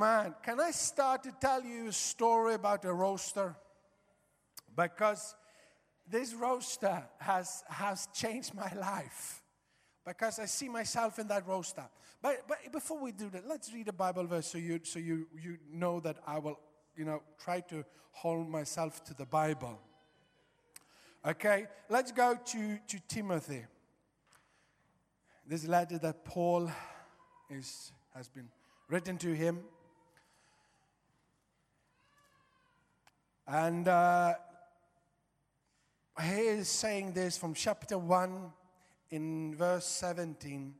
Amen. Can I start to tell you a story about a roaster? Because this roaster has, has changed my life. Because I see myself in that roaster. But, but before we do that, let's read a Bible verse so you, so you, you know that I will, you know, try to hold myself to the Bible. Okay, let's go to, to Timothy. This letter that Paul is, has been written to him. And uh, he is saying this from chapter 1 in verse 17.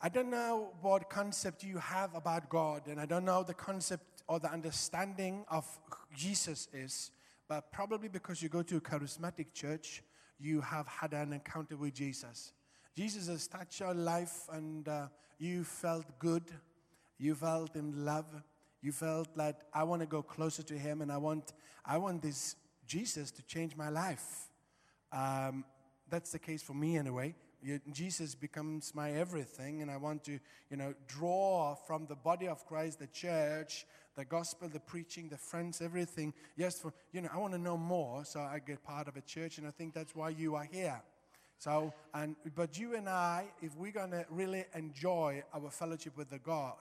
I don't know what concept you have about God, and I don't know the concept or the understanding of Jesus is, but probably because you go to a charismatic church, you have had an encounter with Jesus. Jesus has touched your life, and uh, you felt good, you felt in love, you felt like I want to go closer to Him, and I want, I want this Jesus to change my life. Um, that's the case for me anyway. Jesus becomes my everything, and I want to, you know, draw from the body of Christ, the church, the gospel, the preaching, the friends, everything. Yes, for you know, I want to know more, so I get part of a church, and I think that's why you are here. So, and but you and I, if we're gonna really enjoy our fellowship with the God,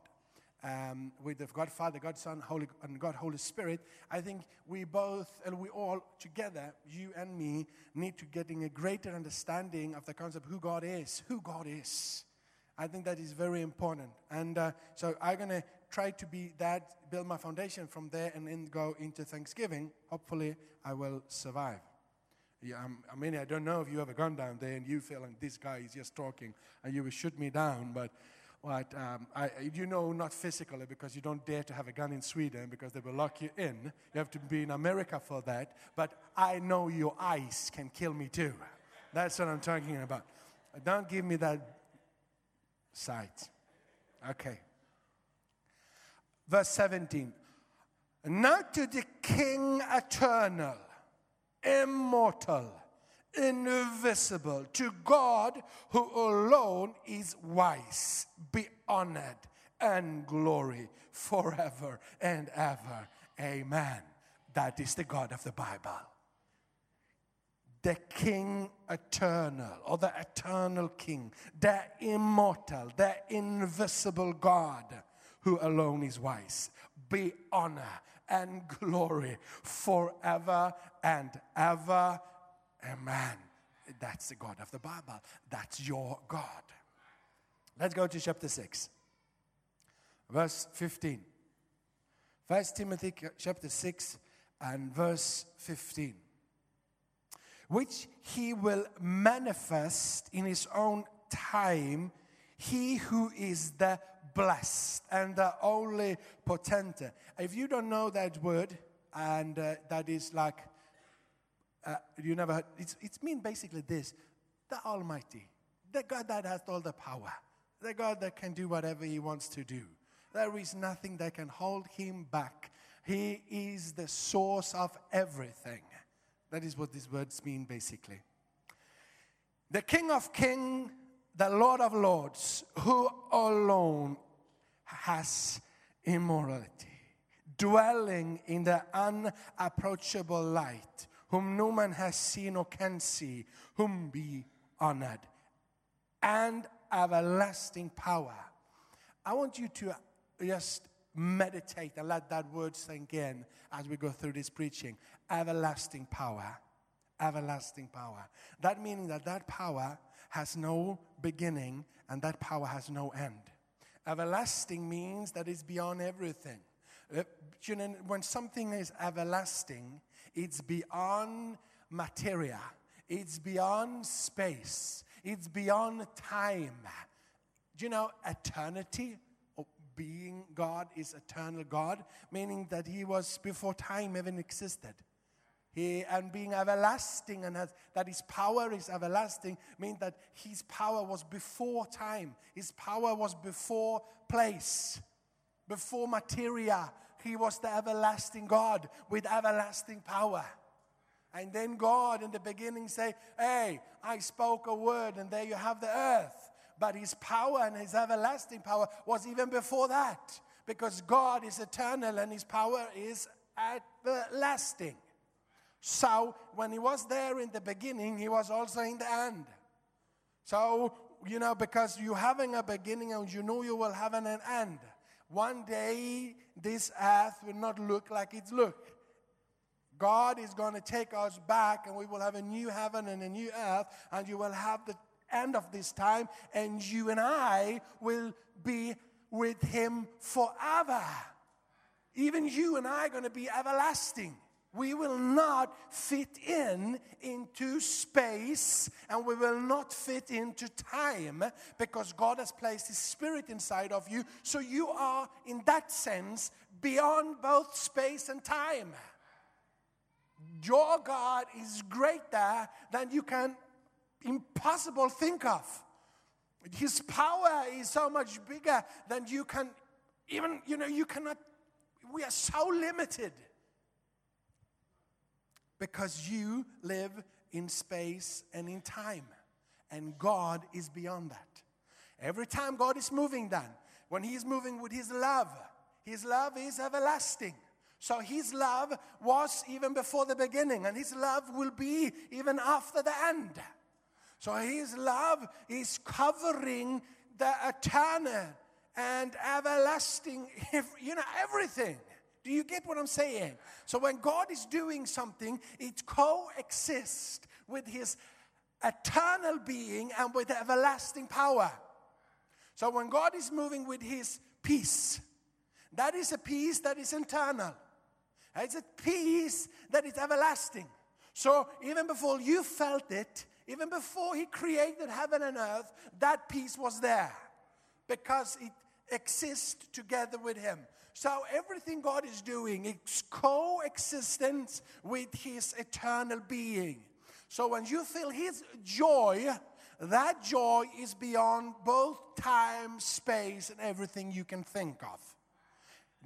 um, with the God Father, God Son, Holy, and God Holy Spirit, I think we both, and we all together, you and me, need to getting a greater understanding of the concept who God is, who God is. I think that is very important. And uh, so I'm going to try to be that, build my foundation from there, and then go into Thanksgiving. Hopefully, I will survive. Yeah, I'm, I mean, I don't know if you ever gone down there and you feel like this guy is just talking and you will shoot me down, but what, um, I, you know, not physically because you don't dare to have a gun in Sweden because they will lock you in. You have to be in America for that. But I know your eyes can kill me too. That's what I'm talking about. Don't give me that sight. Okay. Verse 17. Now to the King eternal immortal, invisible, to God who alone is wise, be honored and glory forever and ever. Amen. That is the God of the Bible. The King eternal, or the eternal King, the immortal, the invisible God who alone is wise. Be honor and glory forever and ever. Amen. That's the God of the Bible. That's your God. Let's go to chapter 6, verse 15. First Timothy chapter 6 and verse 15 which he will manifest in his own time, he who is the blessed and the only potentate. If you don't know that word, and uh, that is like, uh, you never heard, it's, it's mean basically this the Almighty, the God that has all the power, the God that can do whatever he wants to do. There is nothing that can hold him back. He is the source of everything. That is what these words mean, basically. The King of Kings, the Lord of Lords, who alone has immorality, dwelling in the unapproachable light, whom no man has seen or can see, whom be honored, and everlasting power. I want you to just meditate and let that word sink in as we go through this preaching. Everlasting power. Everlasting power. That meaning that that power has no beginning and that power has no end. Everlasting means that it's beyond everything. Uh, when something is everlasting, it's beyond materia, it's beyond space, it's beyond time. Do you know eternity? Oh, being God is eternal God, meaning that He was before time even existed. He, and being everlasting and has, that his power is everlasting means that his power was before time. His power was before place, before materia. He was the everlasting God with everlasting power. And then God in the beginning say, Hey, I spoke a word, and there you have the earth. But his power and his everlasting power was even before that. Because God is eternal and his power is everlasting. So when he was there in the beginning, he was also in the end. So, you know, because you're having a beginning and you know you will have an end. One day, this earth will not look like it's look. God is going to take us back and we will have a new heaven and a new earth, and you will have the end of this time, and you and I will be with Him forever. Even you and I are going to be everlasting. We will not fit in into space and we will not fit into time because God has placed His Spirit inside of you. So you are, in that sense, beyond both space and time. Your God is greater than you can impossible think of. His power is so much bigger than you can even, you know, you cannot, we are so limited because you live in space and in time, and God is beyond that. Every time God is moving, then, when He is moving with His love, His love is everlasting. So His love was even before the beginning, and His love will be even after the end. So His love is covering the eternal and everlasting, you know, everything. Do you get what I'm saying? So when God is doing something, it coexists with His eternal being and with everlasting power. So when God is moving with His peace, that is a peace that is internal. It's a peace that is everlasting. So even before you felt it, even before He created heaven and earth, that peace was there because it exists together with Him. So everything God is doing is coexistence with His eternal being. So when you feel His joy, that joy is beyond both time, space, and everything you can think of.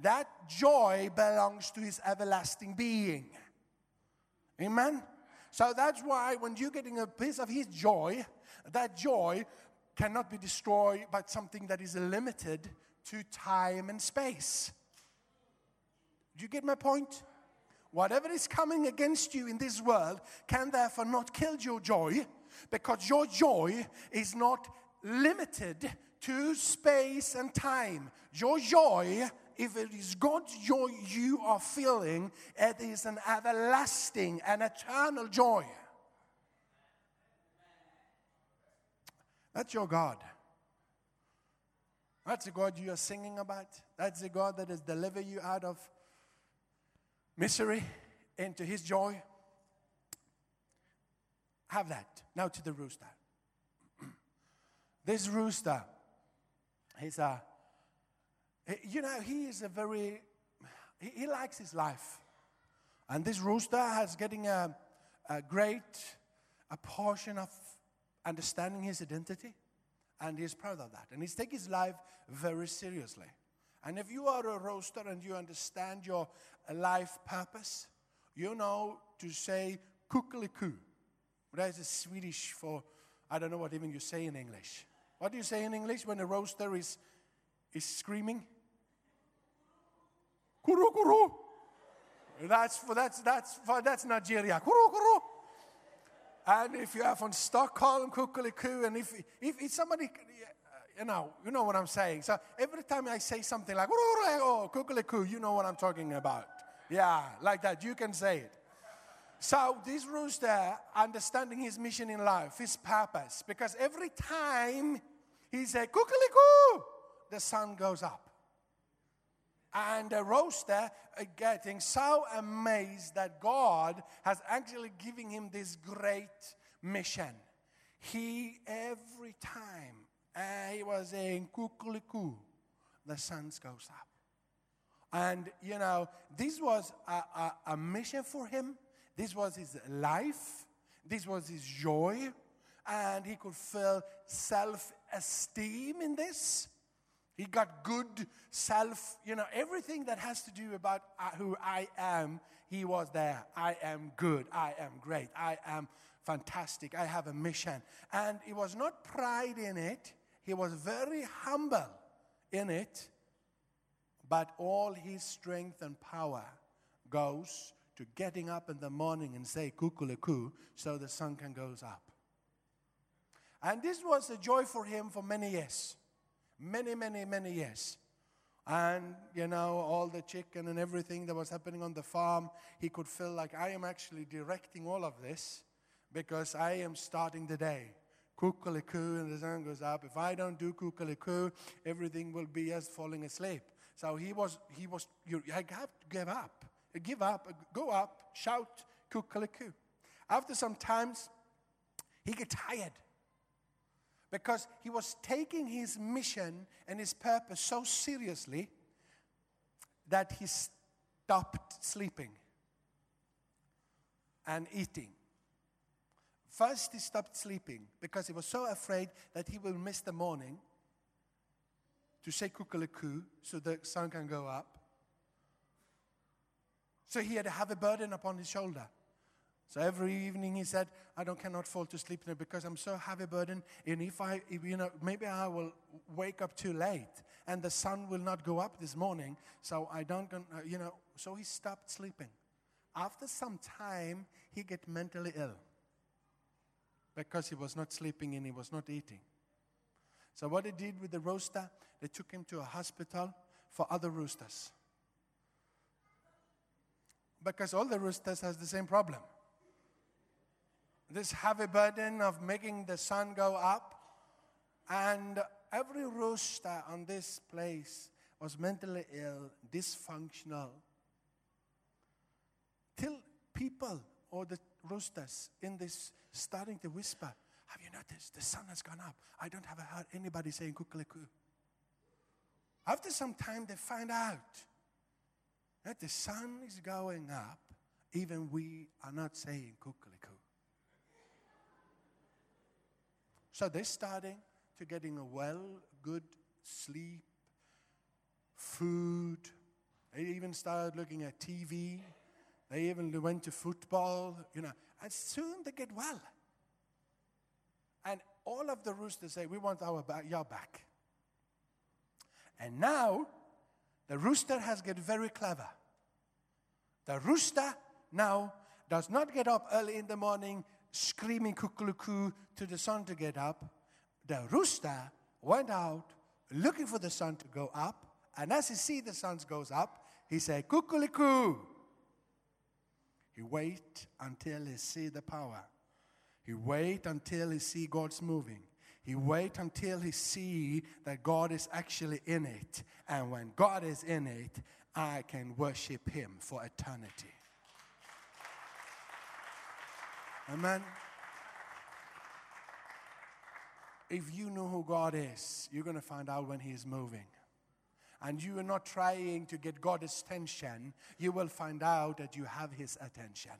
That joy belongs to His everlasting being. Amen? So that's why when you're getting a piece of His joy, that joy cannot be destroyed by something that is limited to time and space. Do you get my point? Whatever is coming against you in this world can therefore not kill your joy because your joy is not limited to space and time. Your joy, if it is God's joy you are feeling, it is an everlasting and eternal joy. That's your God. That's the God you are singing about. That's the God that has delivered you out of misery into his joy. Have that. Now to the rooster. this rooster, he's a, you know, he is a very, he, he likes his life. And this rooster has getting a, a great, a portion of understanding his identity. And he's proud of that. And he's taking his life very seriously. And if you are a roaster and you understand your life purpose, you know to say kukuliku. That is Swedish for, I don't know what even you say in English. What do you say in English when a roaster is, is screaming? Kuru kuru. That's for that's that's for that's Nigeria. Kuru kuru. And if you are from Stockholm, kukuliku, and if if, if somebody you know, you know what I'm saying. So every time I say something like, oh, kukuliku, you know what I'm talking about. Yeah, like that. You can say it. So this rooster, understanding his mission in life, his purpose, because every time he said, kukuliku, the sun goes up. And the rooster uh, getting so amazed that God has actually given him this great mission. He, every time, uh, he was saying kukuliku, the sun goes up. And, you know, this was a, a, a mission for him. This was his life. This was his joy. And he could feel self esteem in this. He got good self, you know, everything that has to do about uh, who I am, he was there. I am good. I am great. I am fantastic. I have a mission. And it was not pride in it, he was very humble in it. But all his strength and power goes to getting up in the morning and say kukuleku so the sun can goes up. And this was a joy for him for many years. Many, many, many years. And, you know, all the chicken and everything that was happening on the farm, he could feel like I am actually directing all of this because I am starting the day. Kukuliku and the sun goes up. If I don't do kukuliku, everything will be as falling asleep. So he was, he was, you, I have to give up. Give up, go up, shout kukuliku. After some times, he get tired because he was taking his mission and his purpose so seriously that he stopped sleeping and eating. First, he stopped sleeping because he was so afraid that he will miss the morning to say kukuliku so the sun can go up. So he had to have a burden upon his shoulder. So every evening he said, I don't cannot fall to sleep now because I'm so heavy burden. And if I, if, you know, maybe I will wake up too late and the sun will not go up this morning. So I don't, you know, so he stopped sleeping. After some time, he get mentally ill because he was not sleeping and he was not eating. So what they did with the rooster, they took him to a hospital for other roosters. Because all the roosters has the same problem. This heavy burden of making the sun go up. And every rooster on this place was mentally ill, dysfunctional. Till people or the roosters in this starting to whisper, Have you noticed the sun has gone up? I don't have heard anybody saying kukuliku. After some time, they find out that the sun is going up, even we are not saying kukuliku. So they're starting to getting a well, good sleep, food. They even started looking at TV. They even went to football, you know, and soon they get well. And all of the roosters say, We want our back, your back. And now the rooster has get very clever. The rooster now does not get up early in the morning screaming kukulukoo to the sun to get up. The rooster went out looking for the sun to go up, and as he see the sun goes up, he say kukuliku. He wait until he see the power. He wait until he see God's moving. He wait until he see that God is actually in it. And when God is in it, I can worship him for eternity. Amen. If you know who God is, you're going to find out when he is moving. And you are not trying to get God's attention, you will find out that you have his attention.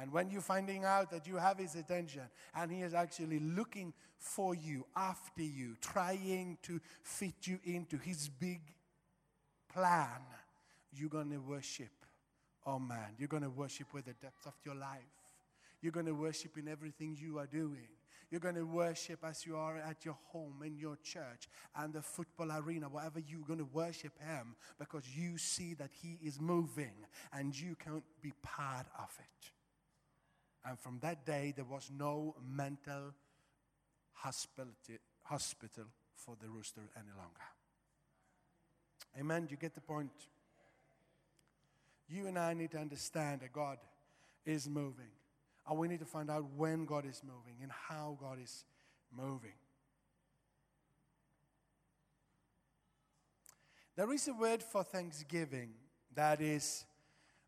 And when you're finding out that you have his attention and he is actually looking for you, after you, trying to fit you into his big plan, you're going to worship. Oh man, you're going to worship with the depth of your life. You're going to worship in everything you are doing. You're going to worship as you are at your home, in your church, and the football arena, wherever you're going to worship Him because you see that He is moving and you can be part of it. And from that day, there was no mental hospital, hospital for the rooster any longer. Amen. You get the point? You and I need to understand that God is moving. And we need to find out when God is moving and how God is moving. There is a word for thanksgiving that is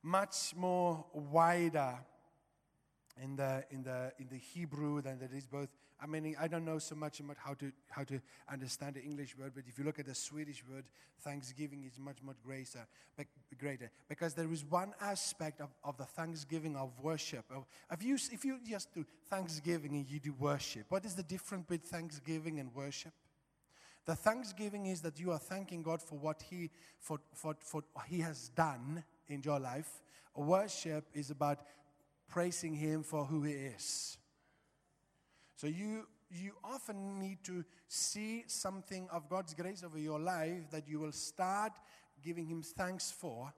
much more wider in the in the in the Hebrew than there is both. I mean, I don't know so much about how to how to understand the English word, but if you look at the Swedish word, thanksgiving is much much greater, greater because there is one aspect of, of the thanksgiving of worship. Of, if you if you just do thanksgiving and you do worship, what is the difference between thanksgiving and worship? The thanksgiving is that you are thanking God for what He for, for, for He has done in your life. Worship is about praising Him for who He is. So you you often need to see something of God's grace over your life that you will start giving Him thanks for.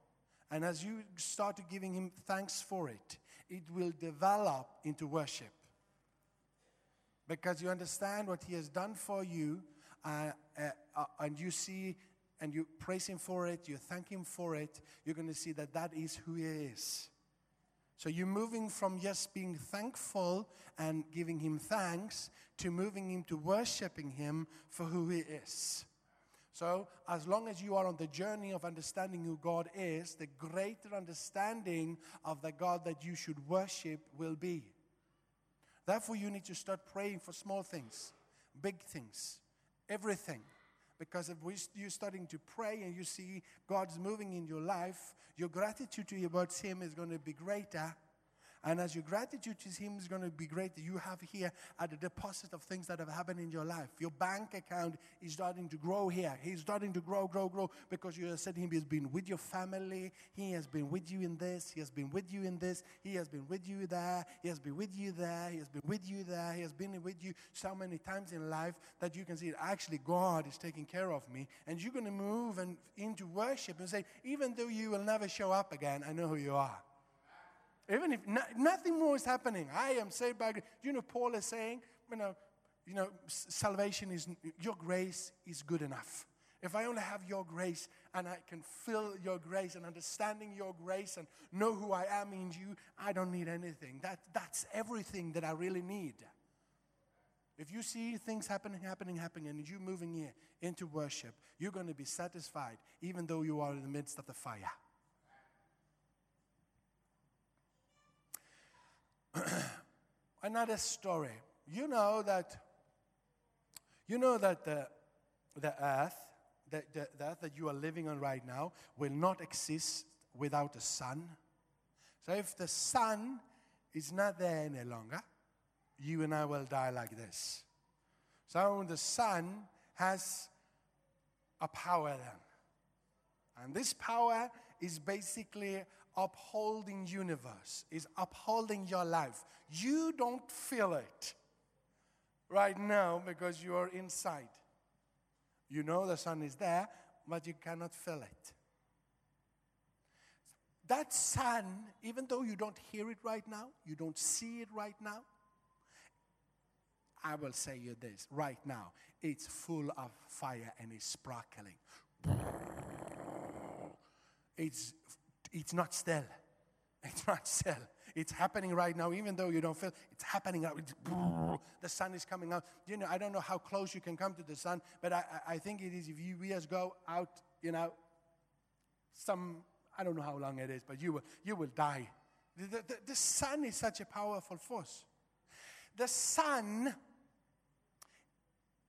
And as you start giving Him thanks for it, it will develop into worship because you understand what he has done for you uh, uh, uh, and you see and you praise him for it you thank him for it you're going to see that that is who he is so you're moving from just being thankful and giving him thanks to moving him to worshiping him for who he is so, as long as you are on the journey of understanding who God is, the greater understanding of the God that you should worship will be. Therefore, you need to start praying for small things, big things, everything. Because if you're starting to pray and you see God's moving in your life, your gratitude towards Him is going to be greater. And as your gratitude to Him is going to be greater, you have here at the deposit of things that have happened in your life. Your bank account is starting to grow here. He's starting to grow, grow, grow because you have said Him. He's been with your family. He has been with you in this. He has been with you in this. He has been with you there. He has been with you there. He has been with you there. He has been with you so many times in life that you can see actually God is taking care of me. And you're going to move and into worship and say, even though you will never show up again, I know who you are. Even if no, nothing more is happening, I am saved by grace. You know, Paul is saying, you know, you know, salvation is your grace is good enough. If I only have your grace and I can feel your grace and understanding your grace and know who I am in you, I don't need anything. That, that's everything that I really need. If you see things happening, happening, happening, and you moving here into worship, you're going to be satisfied even though you are in the midst of the fire. Another story. You know that you know that the, the earth, the, the, the earth that you are living on right now, will not exist without the sun. So if the sun is not there any longer, you and I will die like this. So the sun has a power then. And this power is basically upholding universe, is upholding your life. You don't feel it right now because you are inside. You know the sun is there, but you cannot feel it. That sun, even though you don't hear it right now, you don't see it right now, I will say you this right now. It's full of fire and it's sparkling. It's, it's not still. It's not still. It's happening right now, even though you don't feel it's happening. It's, the sun is coming out. You know, I don't know how close you can come to the sun, but I, I think it is if you just go out, you know, some, I don't know how long it is, but you will, you will die. The, the- the sun is such a powerful force. The sun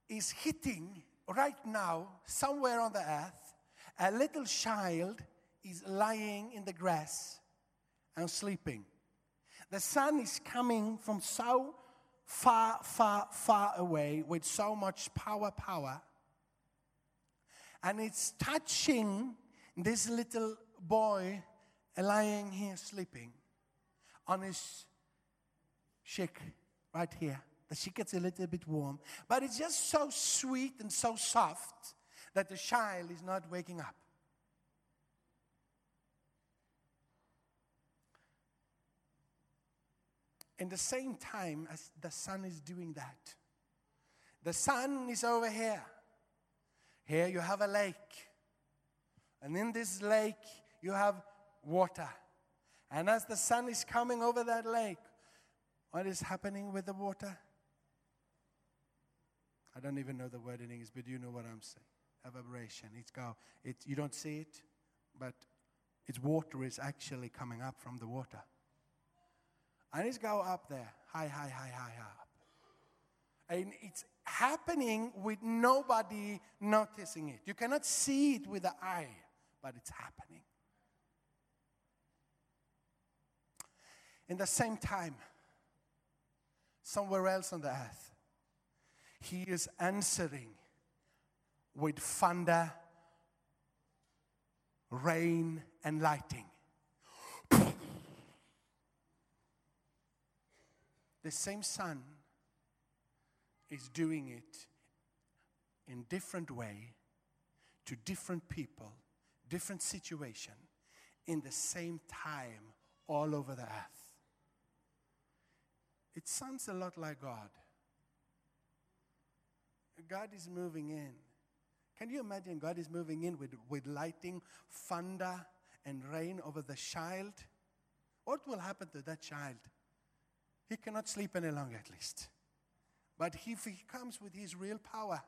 is hitting right now, somewhere on the earth, a little child is lying in the grass and sleeping. The sun is coming from so far, far, far away with so much power, power. And it's touching this little boy lying here sleeping on his cheek right here. The cheek gets a little bit warm, but it's just so sweet and so soft that the child is not waking up. In the same time as the sun is doing that, the sun is over here. Here you have a lake. And in this lake, you have water. And as the sun is coming over that lake, what is happening with the water? I don't even know the word in English, but you know what I'm saying. Evaporation. It's go. It, you don't see it, but its water is actually coming up from the water. And it's go up there, high, high, high, high, up. And it's happening with nobody noticing it. You cannot see it with the eye, but it's happening. In the same time, somewhere else on the earth, he is answering with thunder, rain, and lighting. The same sun is doing it in different way to different people, different situation, in the same time all over the earth. It sounds a lot like God. God is moving in. Can you imagine God is moving in with, with lighting, thunder, and rain over the child? What will happen to that child? He cannot sleep any longer, at least. But if he comes with his real power,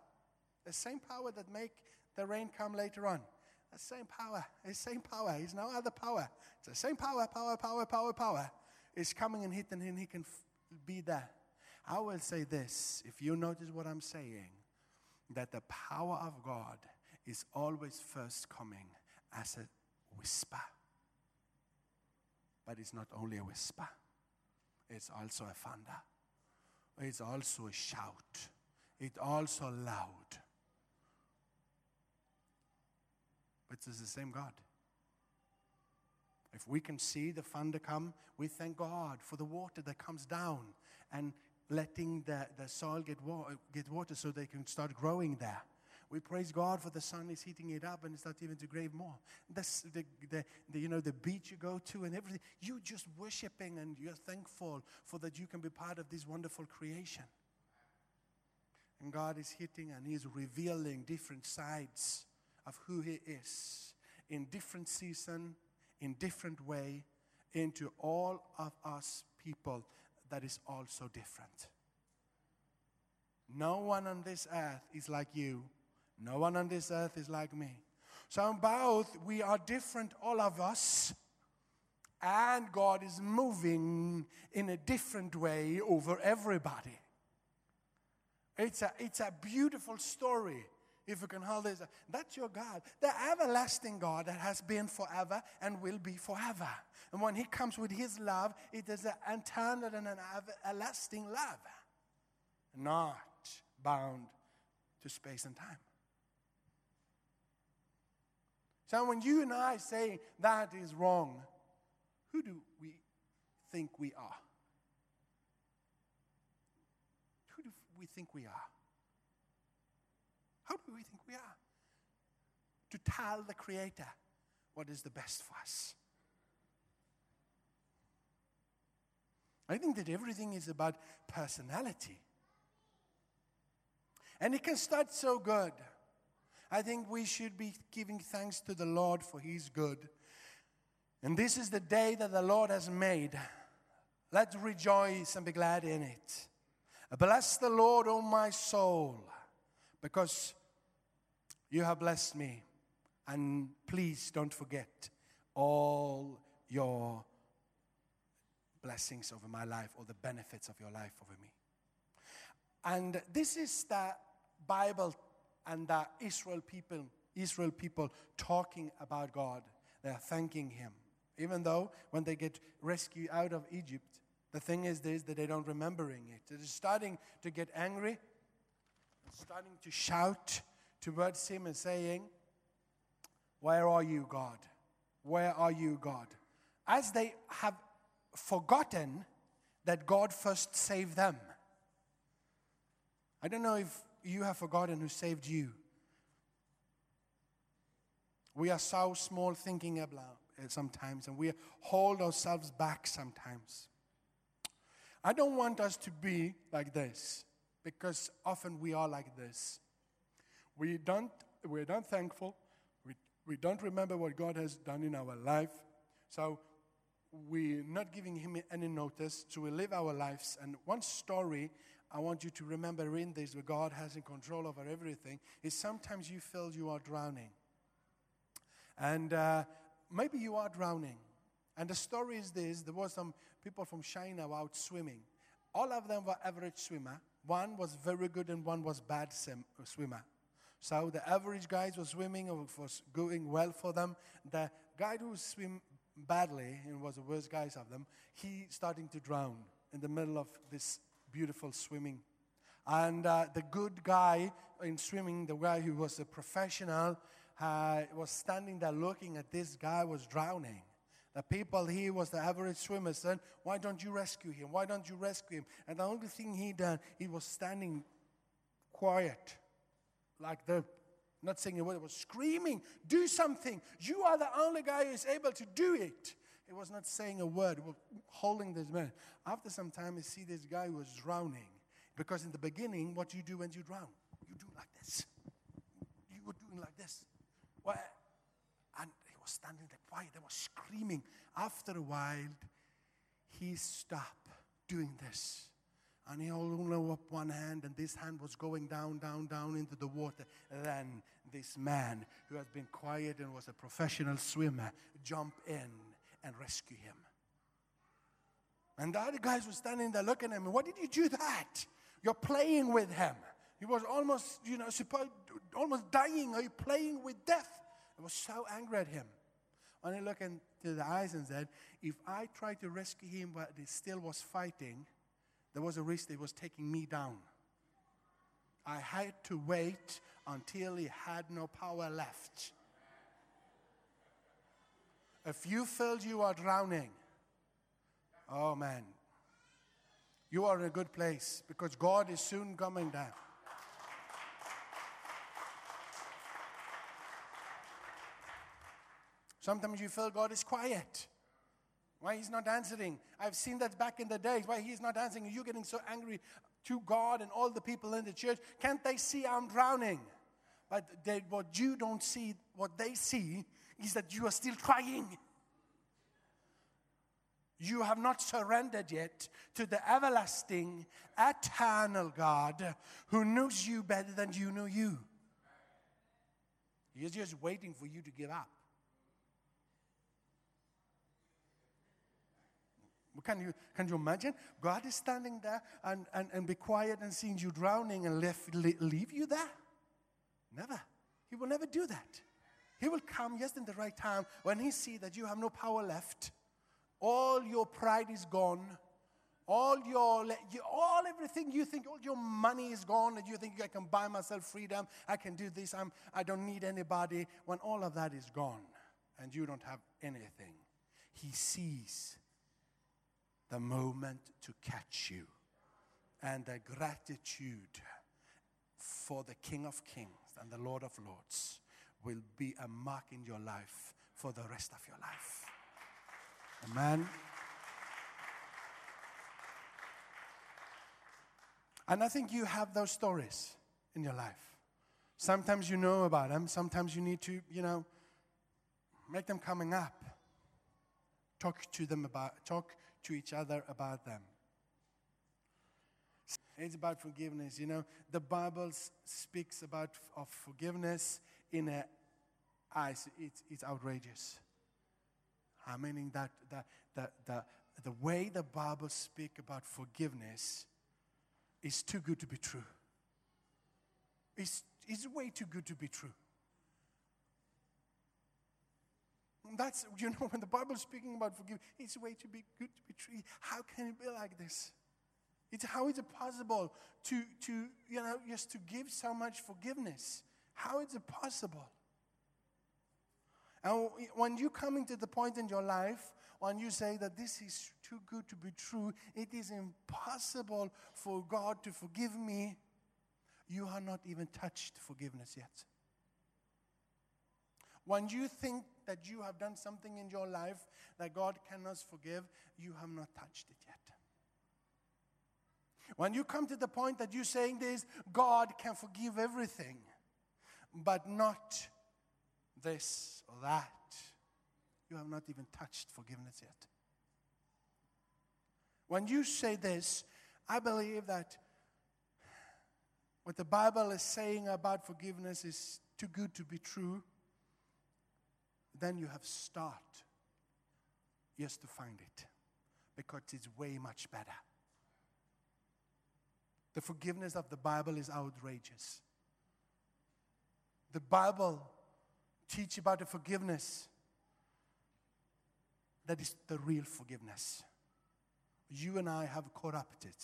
the same power that make the rain come later on, the same power, the same power, it's no other power. It's the same power, power, power, power, power. Is coming and hitting and he can be there. I will say this, if you notice what I'm saying, that the power of God is always first coming as a whisper. But it's not only a whisper, it's also a thunder. It's also a shout. It's also loud. But it's the same God. If we can see the thunder come, we thank God for the water that comes down and letting the, the soil get, wa- get water so they can start growing there. We praise God for the sun is heating it up and it's not even to grave more. That's the, the, the, you know, the beach you go to and everything. You're just worshiping and you're thankful for that you can be part of this wonderful creation. And God is hitting and He's revealing different sides of who He is in different season, in different way, into all of us people that is also different. No one on this earth is like you. No one on this earth is like me. So, in both, we are different, all of us. And God is moving in a different way over everybody. It's a, it's a beautiful story, if you can hold this. That's your God, the everlasting God that has been forever and will be forever. And when He comes with His love, it is an eternal and an everlasting love, not bound to space and time. So when you and I say that is wrong, who do we think we are? Who do we think we are? How do we think we are? To tell the Creator what is the best for us. I think that everything is about personality. And it can start so good. I think we should be giving thanks to the Lord for His good. And this is the day that the Lord has made. Let's rejoice and be glad in it. Bless the Lord, O my soul, because you have blessed me. And please don't forget all your blessings over my life or the benefits of your life over me. And this is the Bible and the Israel people, Israel people talking about God. They are thanking Him. Even though when they get rescued out of Egypt, the thing is this that they don't remembering it. They're starting to get angry, starting to shout towards Him and saying, Where are you, God? Where are you, God? As they have forgotten that God first saved them. I don't know if you have forgotten who saved you. We are so small thinking about it sometimes, and we hold ourselves back sometimes. I don't want us to be like this because often we are like this. We don't, we're not thankful. We, we don't remember what God has done in our life. So we're not giving Him any notice. So we live our lives. And one story I want you to remember in this, where God has in control over everything, is sometimes you feel you are drowning. And uh, maybe you are drowning. And the story is this there were some people from China out swimming. All of them were average swimmer. One was very good and one was bad sim- swimmer. So the average guys were swimming, it was going well for them. The guy who swim badly and was the worst guys of them, he starting to drown in the middle of this beautiful swimming. And uh, the good guy in swimming, the guy who was a professional, uh, was standing there looking at this guy was drowning. The people here was the average swimmer said, Why don't you rescue him? Why don't you rescue him? And the only thing he done, he was standing quiet, like the not saying a word, was screaming, Do something. You are the only guy who is able to do it. He was not saying a word, was holding this man. After some time, you see this guy was drowning. Because in the beginning, what you do when you drown? You do like this. You were doing like this. Well, and he was standing there quiet. They were screaming. After a while, he stopped doing this. And he only up one hand, and this hand was going down, down, down into the water. Then this man, who has been quiet and was a professional swimmer, jumped in and rescue him. And the other guys were standing there looking at me. Why did you do that? You're playing with him. He was almost, you know, supposed, almost dying. Are you playing with death? I was so angry at him. And I looked into the eyes and said, if I tried to rescue him but he still was fighting, there was a risk that he was taking me down. I had to wait until he had no power left. If you feel you are drowning, oh man, you are in a good place because God is soon coming down. Sometimes you feel God is quiet. Why he's not answering? I've seen that back in the days. Why he's not answering? You're getting so angry to God and all the people in the church. Can't they see I'm drowning? But they, what you don't see, what they see, is that you are still trying. You have not surrendered yet to the everlasting, eternal God who knows you better than you know you. He's just waiting for you to give up. Can you, can you imagine? God is standing there and, and, and be quiet and seeing you drowning and left, leave you there? Never. He will never do that. He will come just in the right time when he see that you have no power left. All your pride is gone. All your, all everything you think, all your money is gone, and you think I can buy myself freedom, I can do this, I'm, I don't need anybody. When all of that is gone and you don't have anything, he sees the moment to catch you and the gratitude for the King of Kings and the Lord of Lords will be a mark in your life for the rest of your life. Amen. And I think you have those stories in your life. Sometimes you know about them, sometimes you need to, you know, make them coming up. Talk to them about, talk to each other about them. It's about forgiveness. You know, the Bible speaks about of forgiveness in a eyes. It's, it's outrageous. I meaning that the, the, the, the way the Bible speak about forgiveness is too good to be true. It's, it's way too good to be true. That's, you know, when the Bible is speaking about forgiveness, it's way too be good to be true. How can it be like this? It's how is it possible to, to, you know, just to give so much forgiveness? How is it possible? And when you're coming to the point in your life when you say that this is too good to be true, it is impossible for God to forgive me, you are not even touched forgiveness yet. When you think that you have done something in your life that God cannot forgive, you have not touched it yet. When you come to the point that you're saying this, God can forgive everything, but not this or that, you have not even touched forgiveness yet. When you say this, I believe that what the Bible is saying about forgiveness is too good to be true. Then you have start just to find it because it's way much better. The forgiveness of the Bible is outrageous. The Bible teach about the forgiveness that is the real forgiveness. You and I have corrupted.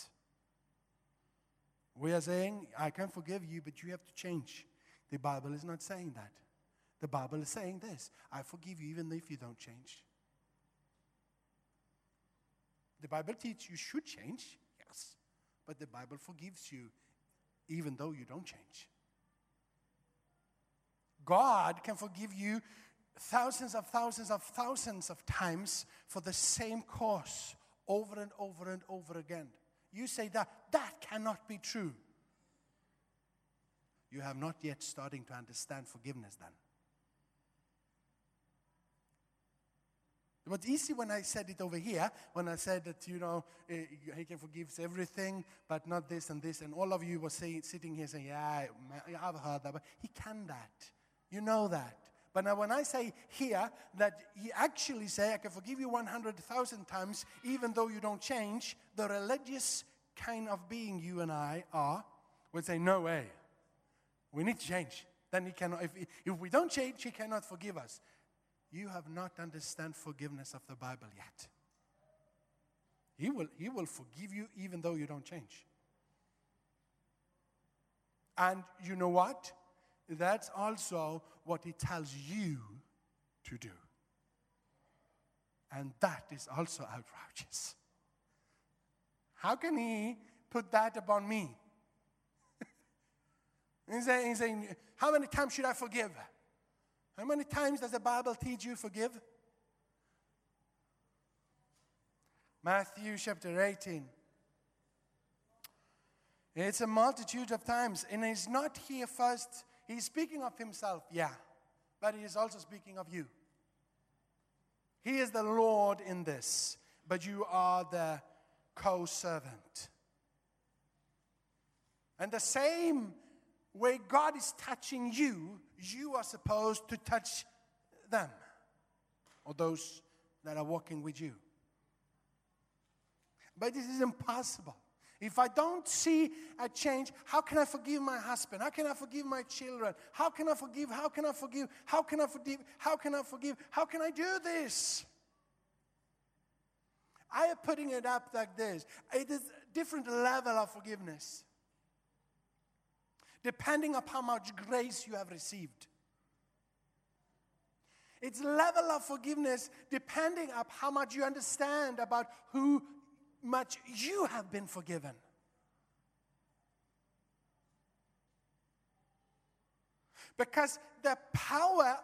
We are saying, I can forgive you, but you have to change. The Bible is not saying that. The Bible is saying this I forgive you even if you don't change. The Bible teaches you should change, yes, but the Bible forgives you even though you don't change. God can forgive you thousands of thousands of thousands of times for the same cause over and over and over again. You say that that cannot be true. You have not yet starting to understand forgiveness then. It was easy when I said it over here, when I said that, you know, eh, he can forgive everything, but not this and this. And all of you were saying, sitting here saying, yeah, I've heard that. But he can that. You know that. But now when I say here that he actually say, I can forgive you 100,000 times, even though you don't change, the religious kind of being you and I are would say, no way. We need to change. Then he cannot, if, if we don't change, he cannot forgive us. You have not understand forgiveness of the Bible yet. He will, he will forgive you even though you don't change. And you know what? That's also what he tells you to do. And that is also outrageous. How can he put that upon me? he's, saying, he's saying, How many times should I forgive? How many times does the Bible teach you forgive? Matthew chapter 18. It's a multitude of times, and he's not here first. He's speaking of himself, yeah, but he is also speaking of you. He is the Lord in this, but you are the co servant. And the same way God is touching you, you are supposed to touch them or those that are walking with you. But this is impossible. If I don't see a change, how can I forgive my husband? How can I forgive my children? How can I forgive? How can I forgive? How can I forgive? How can I forgive? How can I do this? I am putting it up like this. It is a different level of forgiveness. Depending upon how much grace you have received. It's level of forgiveness depending on how much you understand about who much you have been forgiven. Because the power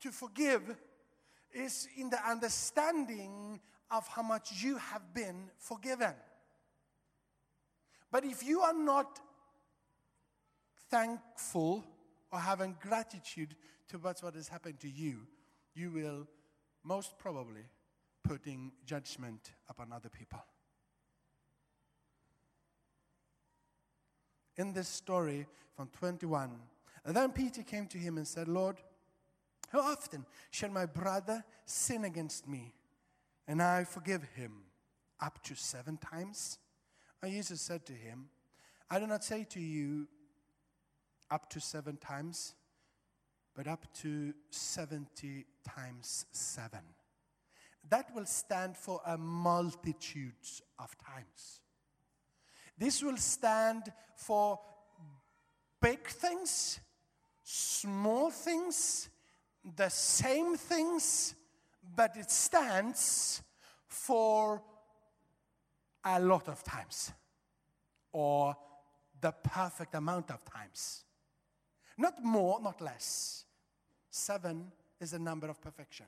to forgive is in the understanding of how much you have been forgiven. But if you are not thankful or having gratitude towards what has happened to you, you will most probably putting judgment upon other people. In this story from 21, and then Peter came to him and said, Lord, how often shall my brother sin against me and I forgive him? Up to seven times? And Jesus said to him, I do not say to you up to seven times, but up to 70 times seven. That will stand for a multitude of times. This will stand for big things, small things, the same things, but it stands for a lot of times or the perfect amount of times. Not more, not less. Seven is the number of perfection.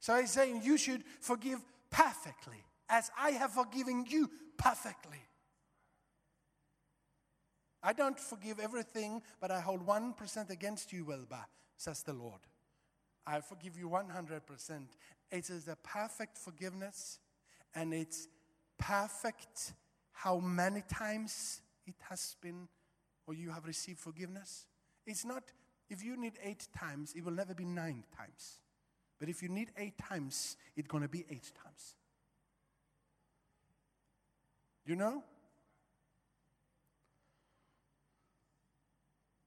So he's saying you should forgive perfectly, as I have forgiven you perfectly. I don't forgive everything, but I hold 1% against you, Wilbur, says the Lord. I forgive you 100%. It is a perfect forgiveness, and it's perfect how many times it has been or you have received forgiveness. It's not, if you need eight times, it will never be nine times But if you need eight times, it's going to be eight times. You know?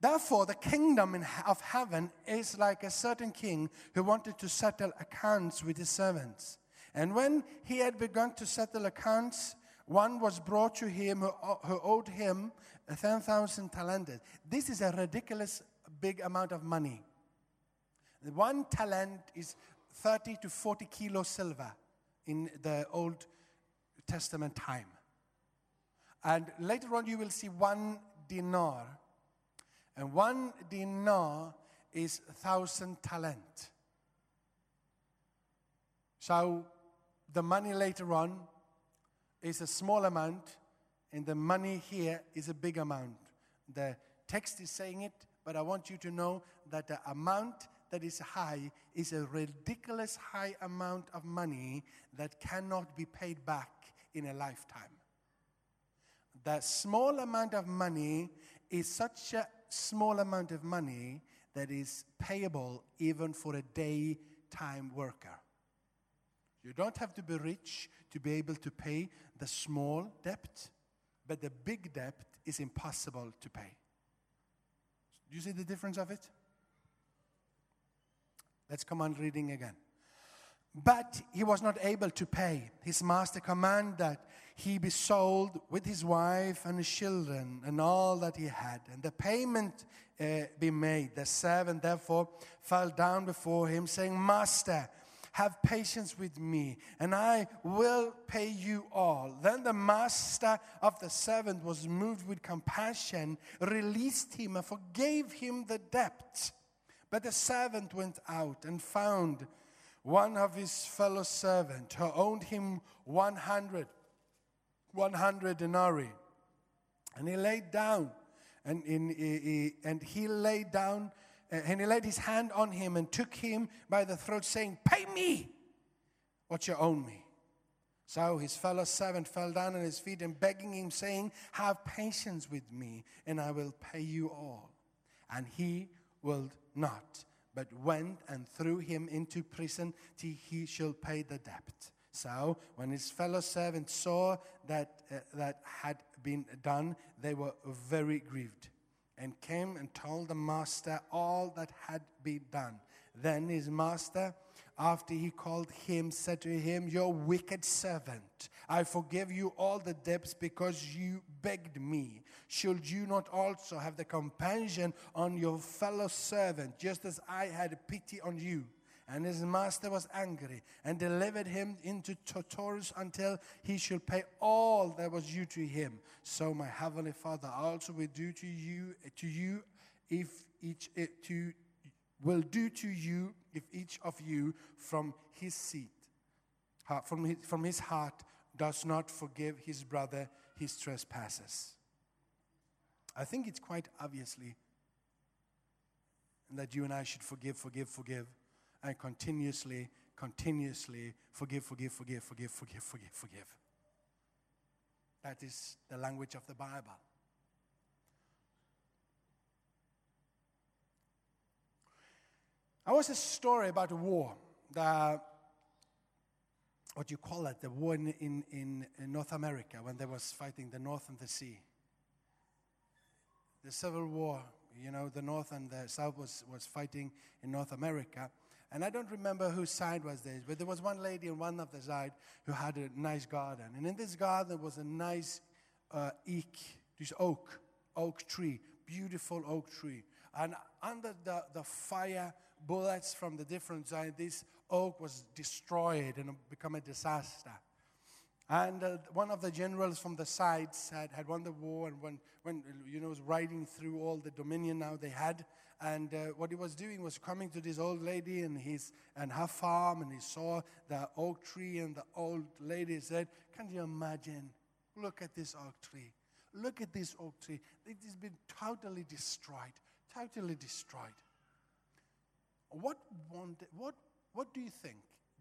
Therefore, the kingdom of heaven is like a certain king who wanted to settle accounts with his servants. And when he had begun to settle accounts, one was brought to him who, owed him 10,000 talents. This is a ridiculous big amount of money. One talent is 30 to 40 kilo silver in the Old Testament time. And later on, you will see one dinar. And one dinar is thousand talent. So the money later on is a small amount, and the money here is a big amount. The text is saying it, but I want you to know that the amount that is high is a ridiculous high amount of money that cannot be paid back in a lifetime. The small amount of money is such a small amount of money that is payable even for a daytime worker. You don't have to be rich to be able to pay the small debt, but the big debt is impossible to pay. Do you see the difference of it? Let's come on reading again. But he was not able to pay. His master commanded that he be sold with his wife and his children and all that he had, and the payment uh, be made. The servant therefore fell down before him, saying, Master, have patience with me, and I will pay you all. Then the master of the servant was moved with compassion, released him, and forgave him the debt. But the servant went out and found one of his fellow servants who owed him 100, 100 denarii. And he laid down, and, in, he- he- and he laid down, uh, and he laid his hand on him and took him by the throat, saying, Pay me what you owe me. So his fellow servant fell down on his feet and begging him, saying, Have patience with me, and I will pay you all. And he willed not, but went and threw him into prison till he shall pay the debt. So when his fellow servants saw that uh, that had been done, they were very grieved, and came and told the master all that had been done. Then his master, after he called him, said to him, Your wicked servant, I forgive you all the debts because you begged me. Should you not also have the compassion on your fellow servant, just as I had pity on you? And his master was angry and delivered him into tortures until he should pay all that was due to him. So my heavenly Father also will do to you to you if each eh, to will do to you if each of you from his seat from his, from his heart does not forgive his brother his trespasses. I think it's quite obviously that you and I should forgive, forgive, forgive, and continuously, continuously forgive, forgive, forgive, forgive, forgive, forgive, forgive. That is the language of the Bible. I was a story about a war, the, what you call it, the war in, in, in, in North America when they was fighting the North and the Sea. The Civil War, you know, the North and the South was, was fighting in North America. And I don't remember whose side was this, but there was one lady on one of the side who had a nice garden. And in this garden was a nice uh, eek, this oak, oak tree, beautiful oak tree. And under the, the fire bullets from the different sides, this oak was destroyed and become a disaster. And uh, one of the generals from the sides had, had won the war and when, when, you know, was riding through all the dominion now they had. And uh, what he was doing was coming to this old lady and, his, and her farm, and he saw the oak tree, and the old lady said, Can you imagine? Look at this oak tree. Look at this oak tree. It has been totally destroyed, totally destroyed. What, wanted, what, what do you think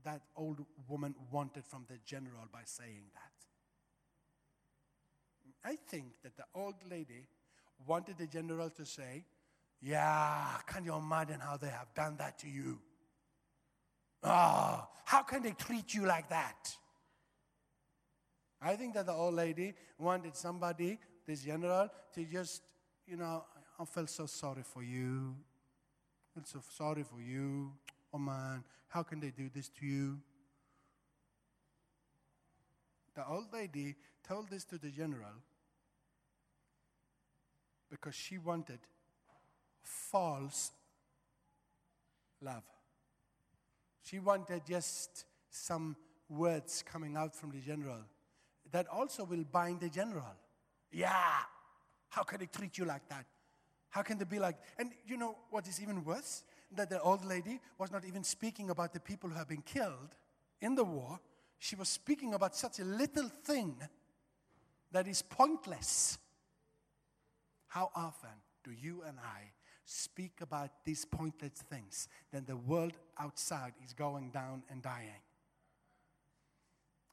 that old woman wanted from the general by saying that? I think that the old lady wanted the general to say, Yeah, can you imagine how they have done that to you? Ah, how can they treat you like that? I think that the old lady wanted somebody, this general, to just, you know, I feel so sorry for you. I feel so sorry for you. Oh man, how can they do this to you? The old lady told this to the general because she wanted false love. She wanted just some words coming out from the general that also will bind the general. Yeah, how can they treat you like that? How can they be like, and you know what is even worse? That the old lady was not even speaking about the people who have been killed in the war. She was speaking about such a little thing that is pointless. How often do you and I speak about these pointless things? Then the world outside is going down and dying.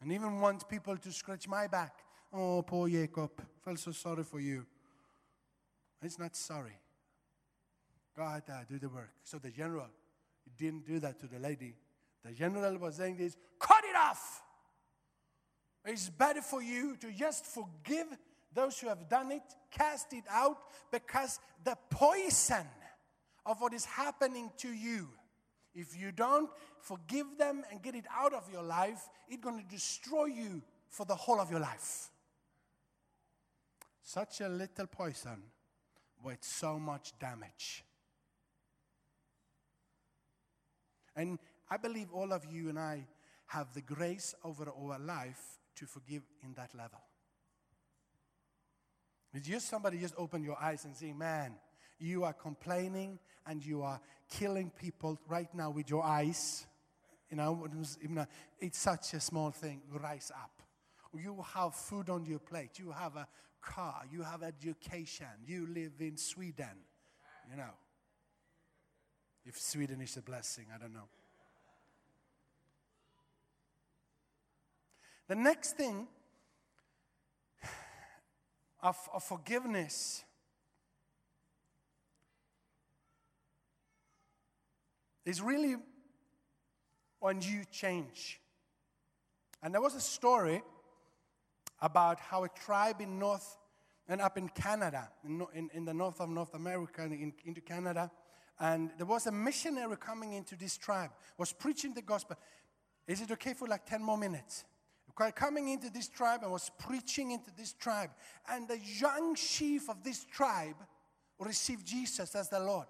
And even want people to scratch my back. Oh, poor Jacob. Felt so sorry for you. It's not sorry. Go ahead there, do the work. So the general didn't do that to the lady. The general was saying this cut it off. It's better for you to just forgive those who have done it, cast it out, because the poison of what is happening to you, if you don't forgive them and get it out of your life, it's going to destroy you for the whole of your life. Such a little poison with so much damage. And I believe all of you and I have the grace over our life to forgive in that level. It's just somebody just open your eyes and say, man, you are complaining and you are killing people right now with your eyes. You know, it's such a small thing. Rise up. You have food on your plate. You have a car. You have education. You live in Sweden. You know. If Sweden is a blessing, I don't know. The next thing of, of forgiveness is really when you change. And there was a story about how a tribe in North and up in Canada, in, in, in the north of North America, in, into Canada, and there was a missionary coming into this tribe, was preaching the gospel. Is it okay for like 10 more minutes? Coming into this tribe and was preaching into this tribe. And the young chief of this tribe received Jesus as the Lord.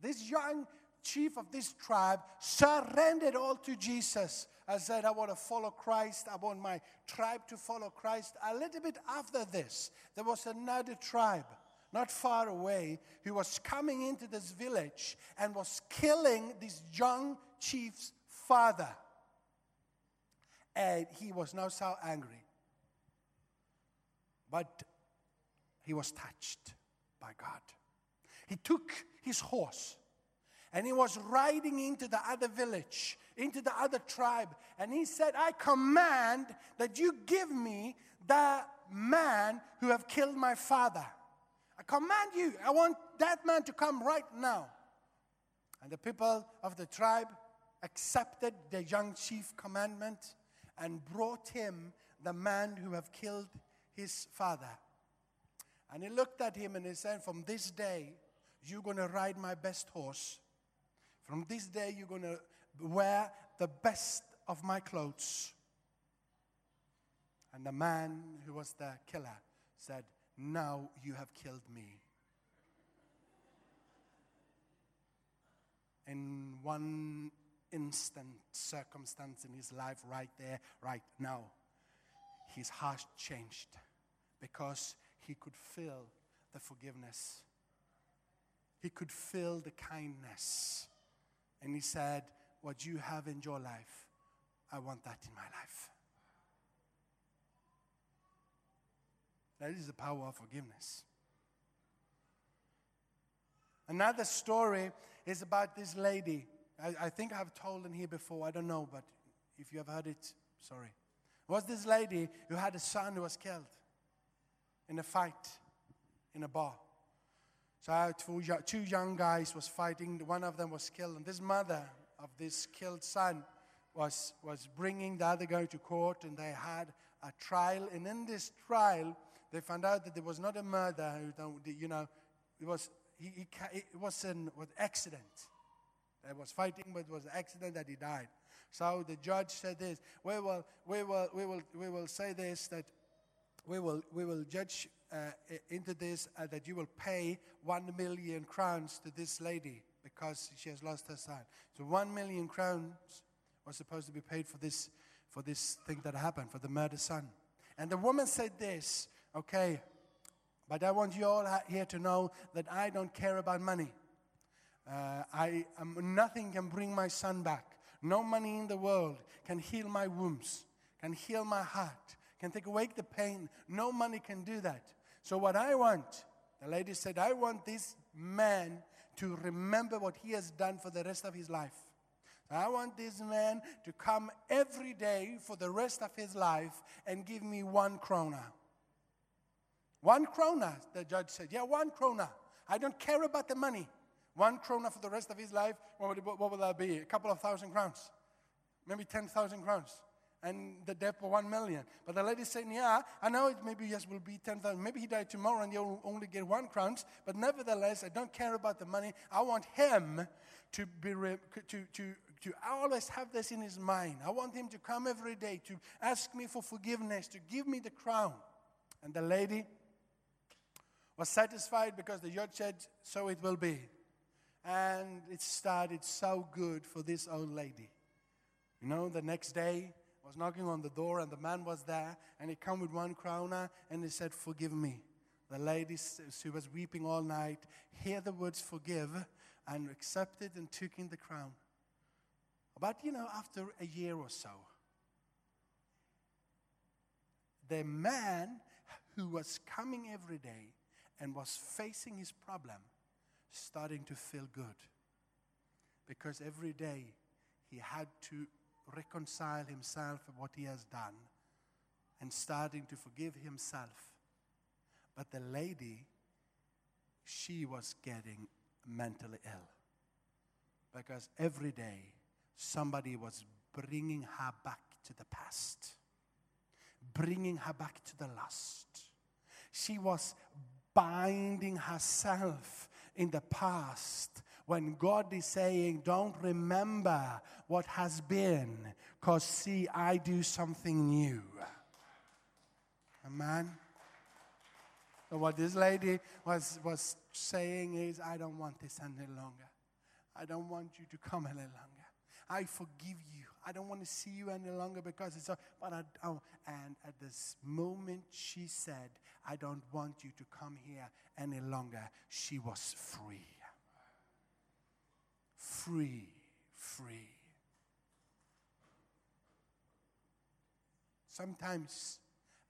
This young chief of this tribe surrendered all to Jesus and said, I want to follow Christ. I want my tribe to follow Christ. A little bit after this, there was another tribe not far away who was coming into this village and was killing this young chief's father. And he was now so angry. But he was touched by God. He took his horse and he was riding into the other village, into the other tribe. And he said, I command that you give me the man who have killed my father. I command you, I want that man to come right now. And the people of the tribe accepted the young chief commandment and brought him the man who have killed his father. And he looked at him and he said, From this day, you're going to ride my best horse. From this day, you're going to wear the best of my clothes. And the man who was the killer said, Now you have killed me. In one instant circumstance in his life, right there, right now, his heart changed because he could feel the forgiveness. He could feel the kindness. And he said, What you have in your life, I want that in my life. That is the power of forgiveness. Another story is about this lady. I, I think I've told in here before, I don't know, but if you have heard it, sorry. It was this lady who had a son who was killed in a fight in a bar. So I had two, two young guys was fighting. One of them was killed, and this mother of this killed son was, was bringing the other guy to court, and they had a trial. And in this trial, they found out that there was not a murder. You know, it was he, he, it was an accident. They was fighting, but it was an accident that he died. So the judge said this: We will, we will, we will, we will say this that we will, we will judge uh, into this uh, that you will pay one million crowns to this lady because she has lost her son. So one million crowns was supposed to be paid for this, for this thing that happened, for the murdered son. And the woman said this, okay, but I want you all here to know that I don't care about money. Uh, I, um, nothing can bring my son back. No money in the world can heal my wounds, can heal my heart, can take away the pain. No money can do that. So, what I want, the lady said, I want this man to remember what he has done for the rest of his life. I want this man to come every day for the rest of his life and give me one krona. One krona, the judge said. Yeah, one krona. I don't care about the money. One krona for the rest of his life, what would, what would that be? A couple of thousand crowns. Maybe 10,000 crowns. And the debt for one million. But the lady saying, Yeah, I know it maybe yes will be 10,000. Maybe he died tomorrow and you'll only get one crowns. But nevertheless, I don't care about the money. I want him to be re- to, to, to always have this in his mind. I want him to come every day to ask me for forgiveness, to give me the crown. And the lady was satisfied because the judge said, So it will be. And it started so good for this old lady. You know, the next day, I was knocking on the door, and the man was there, and he come with one krona, and he said, "Forgive me." The lady, she was weeping all night, hear the words "forgive," and accepted and took in the crown. But you know, after a year or so, the man who was coming every day and was facing his problem starting to feel good because every day he had to reconcile himself with what he has done and starting to forgive himself. But the lady, she was getting mentally ill because every day somebody was bringing her back to the past, bringing her back to the lust. She was binding herself in the past when God is saying, Don't remember what has been, because see, I do something new. Amen. So what this lady was, was saying is, I don't want this any longer. I don't want you to come any longer. I forgive you. I don't want to see you any longer because it's. A, but I, oh, and at this moment she said, "I don't want you to come here any longer." She was free. Free, free. Sometimes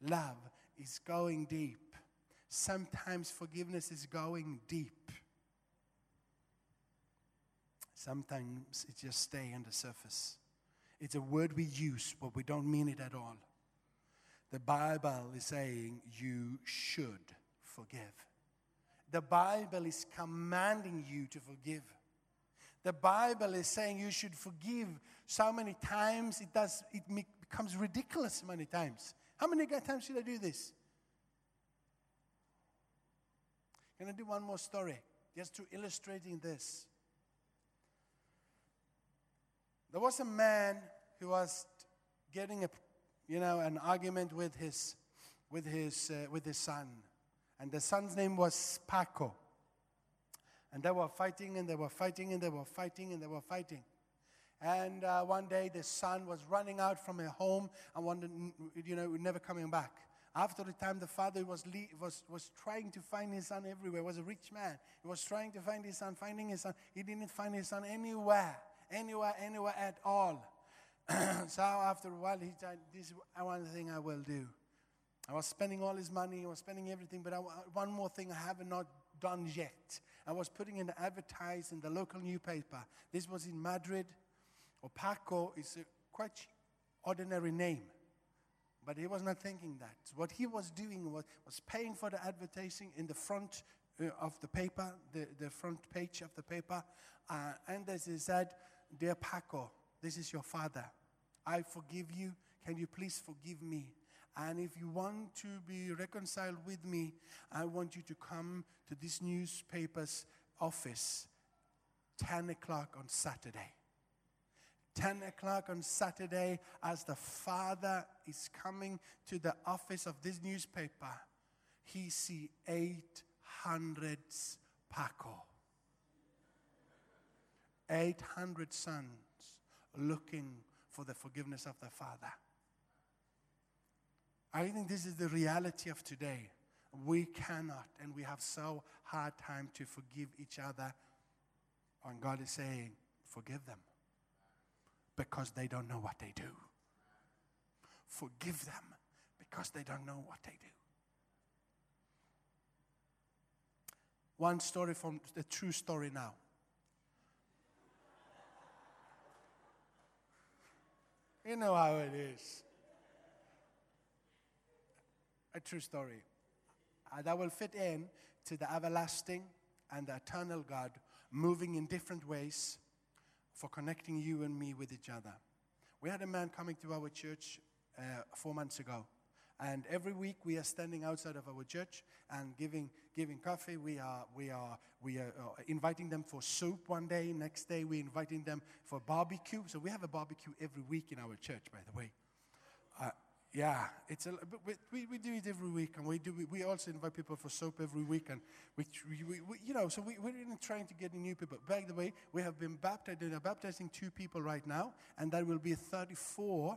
love is going deep. Sometimes forgiveness is going deep. Sometimes it just stay on the surface. It's a word we use, but we don't mean it at all. The Bible is saying you should forgive. The Bible is commanding you to forgive. The Bible is saying you should forgive so many times it does it becomes ridiculous many times. How many times should I do this? Can I do one more story just to illustrating this? There was a man who was getting a, you know, an argument with his, with his, uh, with his son, and the son's name was Paco. And they were fighting and they were fighting and they were fighting and they were fighting. And uh, one day the son was running out from a home and wanted, you know, never coming back. After the time, the father was, was, was trying to find his son everywhere. He was a rich man. He was trying to find his son, finding his son. He didn't find his son anywhere, anywhere, anywhere at all. so after a while, he said, This is one thing I will do. I was spending all his money, I was spending everything, but I, one more thing I have not done yet. I was putting in the advertise in the local newspaper. This was in Madrid. Opaco is a quite ordinary name, but he was not thinking that. What he was doing was, was paying for the advertising in the front uh, of the paper, the, the front page of the paper. Uh, and as he said, Dear Paco, this is your father. I forgive you. Can you please forgive me? And if you want to be reconciled with me, I want you to come to this newspaper's office 10 o'clock on Saturday. 10 o'clock on Saturday, as the father is coming to the office of this newspaper, he see 800 Paco. 800 sons looking for the forgiveness of the father. I think this is the reality of today. We cannot, and we have so hard time to forgive each other. And God is saying, forgive them because they don't know what they do. Forgive them because they don't know what they do. One story from the true story now. You know how it is. A true story. Uh, that will fit in to the everlasting and the eternal God moving in different ways for connecting you and me with each other. We had a man coming to our church uh, four months ago. And every week we are standing outside of our church and giving, giving coffee. We are, we, are, we are uh, inviting them for soup one day. Next day we're inviting them for barbecue. So we have a barbecue every week in our church, by the way. Uh, yeah, it's a, but we, we, do it every week, and we do. We, also invite people for soup every week, and we, we, we, you know, so we, we're really trying to get new people. By the way, we have been baptized. Baptizing two people right now, and there will be 34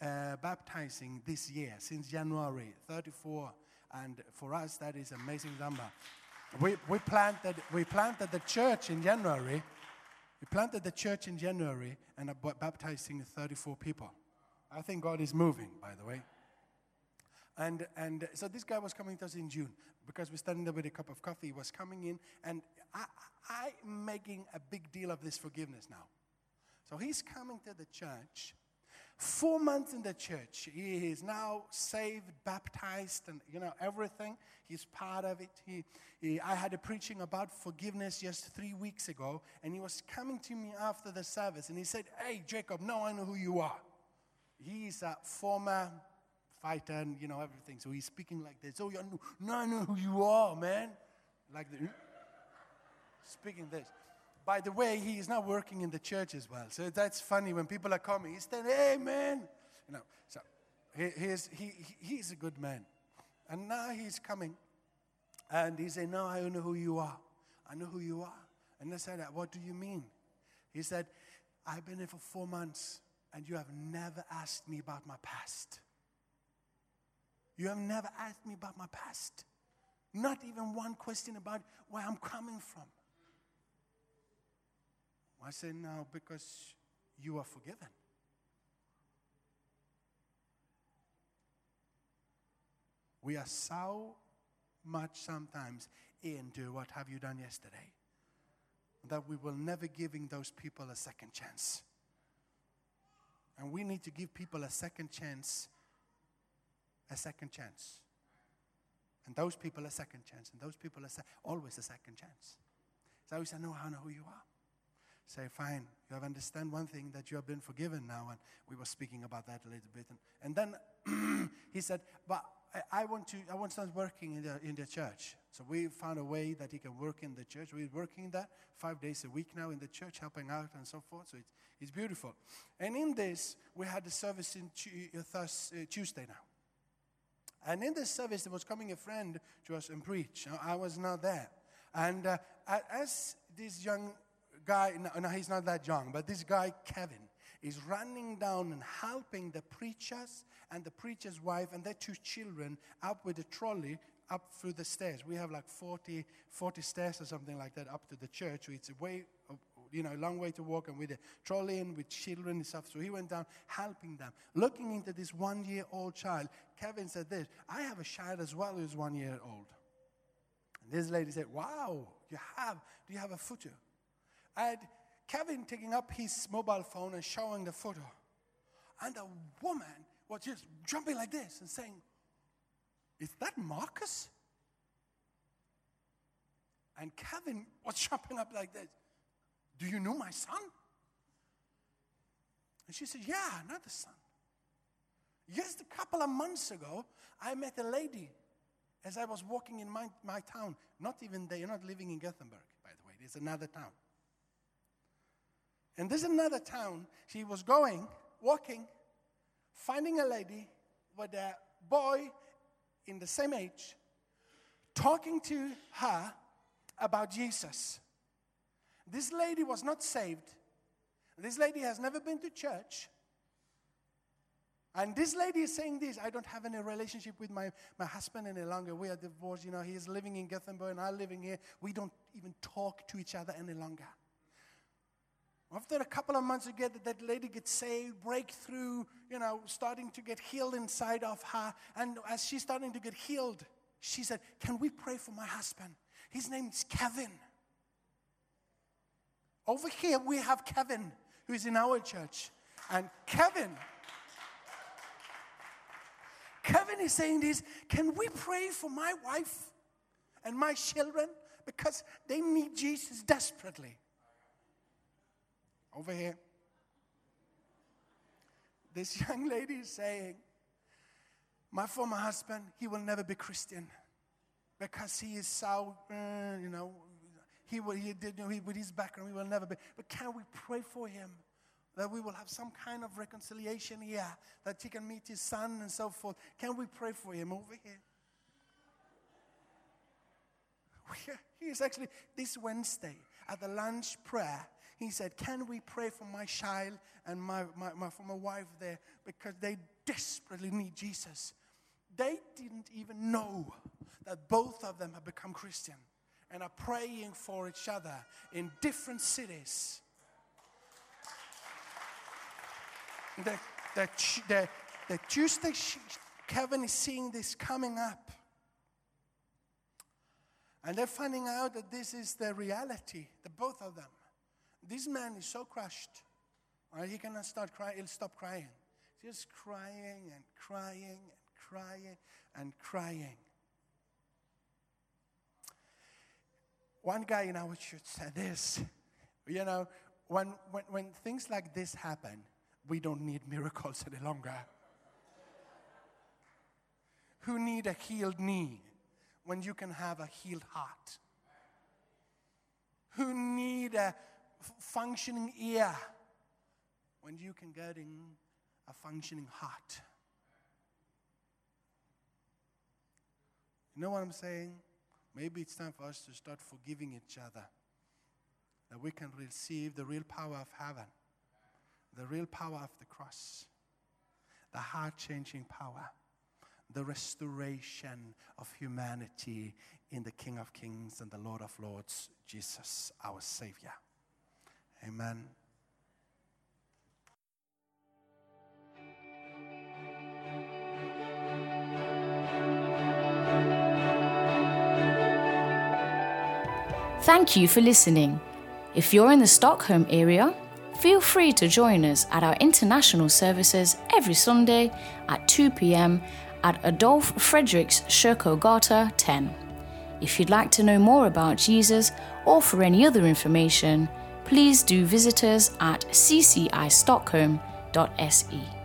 uh, baptizing this year since January. 34, and for us that is amazing number. We we planted we planted the church in January. We planted the church in January and are baptizing 34 people. I think God is moving, by the way. And, and so this guy was coming to us in June because we're standing there with a cup of coffee. He was coming in, and I, I, I'm making a big deal of this forgiveness now. So he's coming to the church. Four months in the church, he is now saved, baptized, and you know everything. He's part of it. He, he, I had a preaching about forgiveness just three weeks ago, and he was coming to me after the service, and he said, "Hey, Jacob, now I know who you are." He's a former fighter and you know everything. So he's speaking like this. Oh, you know, now I know who you are, man. Like the, speaking this. By the way, he is now working in the church as well. So that's funny when people are coming. He's saying, "Hey, man," you know. So he, he's he, he- he's a good man, and now he's coming, and he said, "No, I know who you are. I know who you are." And I said, "What do you mean?" He said, "I've been here for four months, and you have never asked me about my past." You have never asked me about my past. Not even one question about where I'm coming from. I say, No, because you are forgiven. We are so much sometimes into what have you done yesterday that we will never giving those people a second chance. And we need to give people a second chance a second chance. And those people a second chance. And those people a se- always a second chance. So we say, no, I know who you are. Say, fine, you have understand one thing that you have been forgiven now. And we were speaking about that a little bit. And, and then he said, but I, I want to, I want to start working in the, in the church. So we found a way that he can work in the church. We're working there five days a week now in the church, helping out and so forth. So it's, it's beautiful. And in this, we had the service in uh, uh, Tuesday now. And in this service, there was coming a friend to us and preach. I was not there. And uh, as this young guy, no, he's not that young, but this guy, Kevin, is running down and helping the preachers and the preacher's wife and their two children up with a trolley up through the stairs. We have like 40, 40 stairs or something like that up to the church. So it's a way, you know, a long way to walk and with a trolley and with children and stuff. So he went down helping them. Looking into this one year old child, Kevin said this I have a child as well who's one year old. And this lady said, Wow, you have, do you have a photo? And Kevin taking up his mobile phone and showing the photo. And a woman was just jumping like this and saying, Is that Marcus? And Kevin was jumping up like this. Do you know my son? And she said, Yeah, another son. Just a couple of months ago, I met a lady as I was walking in my, my town. Not even there, you're not living in Gothenburg, by the way. There's another town. And there's another town. She was going, walking, finding a lady with a boy in the same age, talking to her about Jesus. This lady was not saved. This lady has never been to church. And this lady is saying this I don't have any relationship with my, my husband any longer. We are divorced. You know, he is living in Gothenburg and I'm living here. We don't even talk to each other any longer. After a couple of months together, that lady gets saved, breakthrough, you know, starting to get healed inside of her. And as she's starting to get healed, she said, Can we pray for my husband? His name is Kevin. Over here, we have Kevin, who is in our church. And Kevin, Kevin is saying this Can we pray for my wife and my children? Because they need Jesus desperately. Over here. This young lady is saying, My former husband, he will never be Christian because he is so, uh, you know, he, will, he did, you know, he, with his background, he will never be. But can we pray for him? That we will have some kind of reconciliation here, that he can meet his son and so forth. Can we pray for him over here? He is actually this Wednesday at the lunch prayer. He said, Can we pray for my child and my, my, my, for my wife there because they desperately need Jesus? They didn't even know that both of them have become Christian and are praying for each other in different cities. The, the, the, the Tuesday, Kevin is seeing this coming up. And they're finding out that this is the reality, the both of them. This man is so crushed, right? He cannot start crying, he'll stop crying. Just crying and crying and crying and crying. One guy in our church said this you know, when, when, when things like this happen, we don't need miracles any longer. Who need a healed knee when you can have a healed heart? Who need a functioning ear when you can get in a functioning heart? You know what I'm saying? Maybe it's time for us to start forgiving each other. That we can receive the real power of heaven, the real power of the cross, the heart changing power, the restoration of humanity in the King of Kings and the Lord of Lords, Jesus, our Savior. Amen. Thank you for listening. If you're in the Stockholm area, feel free to join us at our international services every Sunday at 2 pm at Adolf Fredriks Kyrkogata 10. If you'd like to know more about Jesus or for any other information, please do visit us at ccistockholm.se.